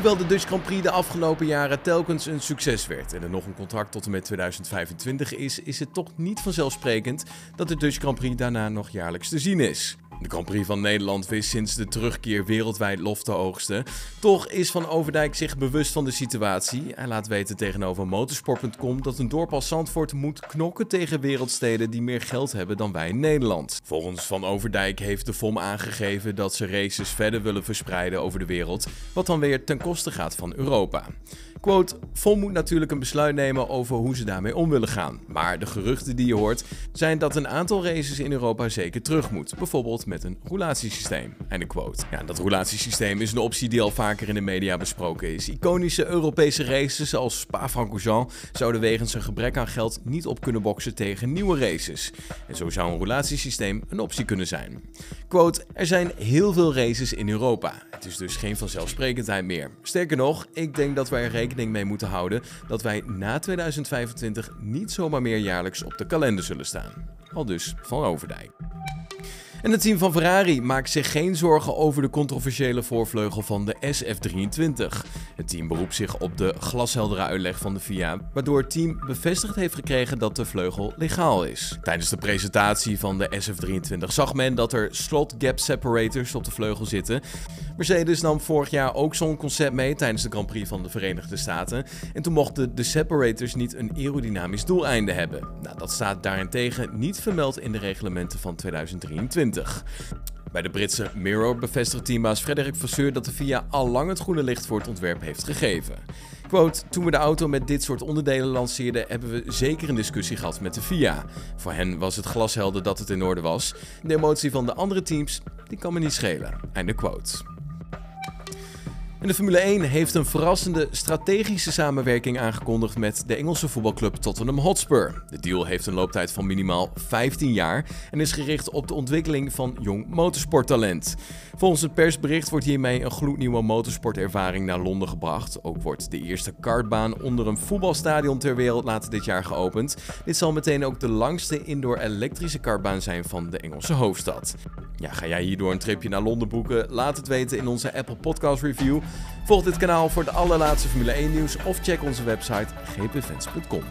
Hoewel de Dutch Grand Prix de afgelopen jaren telkens een succes werd en er nog een contract tot en met 2025 is, is het toch niet vanzelfsprekend dat de Dutch Grand Prix daarna nog jaarlijks te zien is. De Grand Prix van Nederland wist sinds de terugkeer wereldwijd lof te oogsten. Toch is Van Overdijk zich bewust van de situatie. Hij laat weten tegenover motorsport.com dat een dorp als Zandvoort moet knokken tegen wereldsteden die meer geld hebben dan wij in Nederland. Volgens Van Overdijk heeft de FOM aangegeven dat ze races verder willen verspreiden over de wereld, wat dan weer ten koste gaat van Europa. Quote, Vol moet natuurlijk een besluit nemen over hoe ze daarmee om willen gaan. Maar de geruchten die je hoort zijn dat een aantal races in Europa zeker terug moet. Bijvoorbeeld met een roulatiesysteem. Einde quote. Ja, dat roulatiesysteem is een optie die al vaker in de media besproken is. Iconische Europese races zoals Spa-Francorchamps zouden wegens een gebrek aan geld niet op kunnen boksen tegen nieuwe races. En zo zou een roulatiesysteem een optie kunnen zijn. Quote, er zijn heel veel races in Europa. Het is dus geen vanzelfsprekendheid meer. Sterker nog, ik denk dat wij er rekening mee moeten houden dat wij na 2025 niet zomaar meer jaarlijks op de kalender zullen staan. Al dus van Overdijk. En het team van Ferrari maakt zich geen zorgen over de controversiële voorvleugel van de SF23. Het team beroept zich op de glasheldere uitleg van de FIA, waardoor het team bevestigd heeft gekregen dat de vleugel legaal is. Tijdens de presentatie van de SF23 zag men dat er slot gap separators op de vleugel zitten. Mercedes nam vorig jaar ook zo'n concept mee tijdens de Grand Prix van de Verenigde Staten. En toen mochten de separators niet een aerodynamisch doeleinde hebben. Nou, dat staat daarentegen niet vermeld in de reglementen van 2023. Bij de Britse Mirror bevestigt teambaas Frederik Vasseur dat de FIA al lang het groene licht voor het ontwerp heeft gegeven. Quote, toen we de auto met dit soort onderdelen lanceerden, hebben we zeker een discussie gehad met de FIA. Voor hen was het glashelder dat het in orde was. De emotie van de andere teams, die kan me niet schelen. Einde quote. En de Formule 1 heeft een verrassende strategische samenwerking aangekondigd met de Engelse voetbalclub Tottenham Hotspur. De deal heeft een looptijd van minimaal 15 jaar en is gericht op de ontwikkeling van jong motorsporttalent. Volgens het persbericht wordt hiermee een gloednieuwe motorsportervaring naar Londen gebracht. Ook wordt de eerste kartbaan onder een voetbalstadion ter wereld later dit jaar geopend. Dit zal meteen ook de langste indoor elektrische kartbaan zijn van de Engelse hoofdstad. Ja, ga jij hierdoor een tripje naar Londen boeken? Laat het weten in onze Apple Podcast Review. Volg dit kanaal voor de allerlaatste Formule 1 nieuws of check onze website gpfans.com.